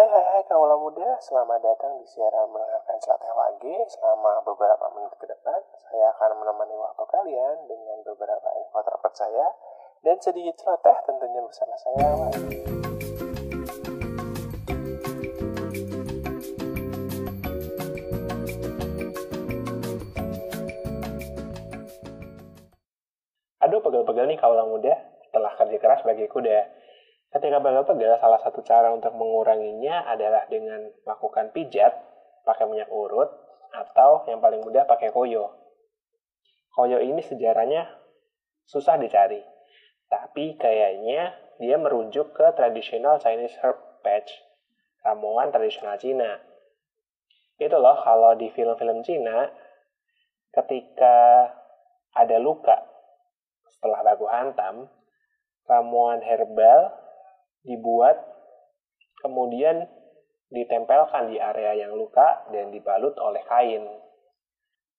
Hai hai hai kaula muda, selamat datang di siaran mendengarkan celoteh lagi selama beberapa menit ke depan. Saya akan menemani waktu kalian dengan beberapa info terpercaya dan sedikit celoteh tentunya bersama saya lagi. Aduh pegel-pegel nih kaula muda, setelah kerja keras bagi kuda. Ketika pegel-pegel, salah satu cara untuk menguranginya adalah dengan melakukan pijat, pakai minyak urut, atau yang paling mudah pakai koyo. Koyo ini sejarahnya susah dicari, tapi kayaknya dia merujuk ke tradisional Chinese herb patch, ramuan tradisional Cina. Itu loh kalau di film-film Cina, ketika ada luka setelah baku hantam, ramuan herbal dibuat kemudian ditempelkan di area yang luka dan dibalut oleh kain.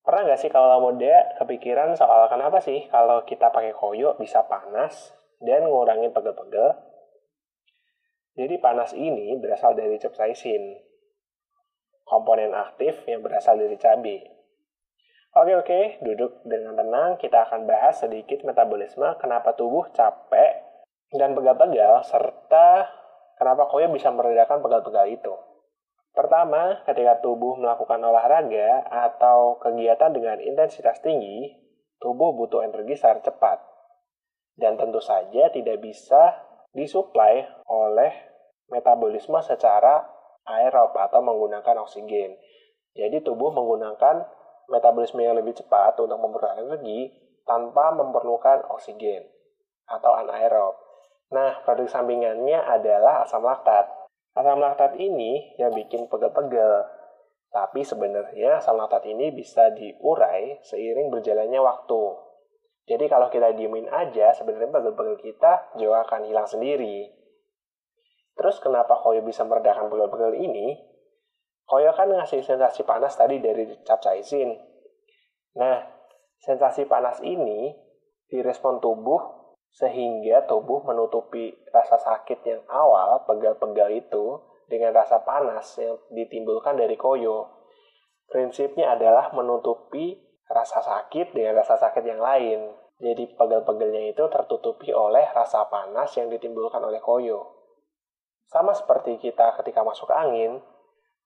Pernah nggak sih kalau muda kepikiran soal kenapa sih kalau kita pakai koyo bisa panas dan ngurangin pegel-pegel? Jadi panas ini berasal dari capsaicin, komponen aktif yang berasal dari cabai. Oke oke, duduk dengan tenang. Kita akan bahas sedikit metabolisme kenapa tubuh capek dan pegal-pegal serta kenapa koyo bisa meredakan pegal-pegal itu. Pertama, ketika tubuh melakukan olahraga atau kegiatan dengan intensitas tinggi, tubuh butuh energi secara cepat. Dan tentu saja tidak bisa disuplai oleh metabolisme secara aerob atau menggunakan oksigen. Jadi tubuh menggunakan metabolisme yang lebih cepat untuk memperoleh energi tanpa memerlukan oksigen atau anaerob. Nah, produk sampingannya adalah asam laktat. Asam laktat ini yang bikin pegel-pegel. Tapi sebenarnya asam laktat ini bisa diurai seiring berjalannya waktu. Jadi kalau kita diemin aja, sebenarnya pegel-pegel kita juga akan hilang sendiri. Terus kenapa koyo bisa meredakan pegel-pegel ini? Koyo kan ngasih sensasi panas tadi dari capsaicin. Nah, sensasi panas ini direspon tubuh sehingga tubuh menutupi rasa sakit yang awal, pegal-pegal itu, dengan rasa panas yang ditimbulkan dari koyo. Prinsipnya adalah menutupi rasa sakit dengan rasa sakit yang lain. Jadi pegal-pegalnya itu tertutupi oleh rasa panas yang ditimbulkan oleh koyo. Sama seperti kita ketika masuk angin,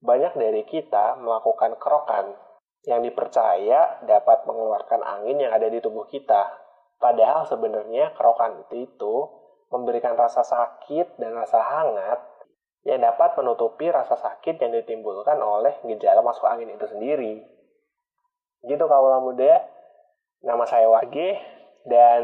banyak dari kita melakukan kerokan yang dipercaya dapat mengeluarkan angin yang ada di tubuh kita Padahal sebenarnya kerokan itu memberikan rasa sakit dan rasa hangat yang dapat menutupi rasa sakit yang ditimbulkan oleh gejala masuk angin itu sendiri. Gitu kaula muda, nama saya Wage dan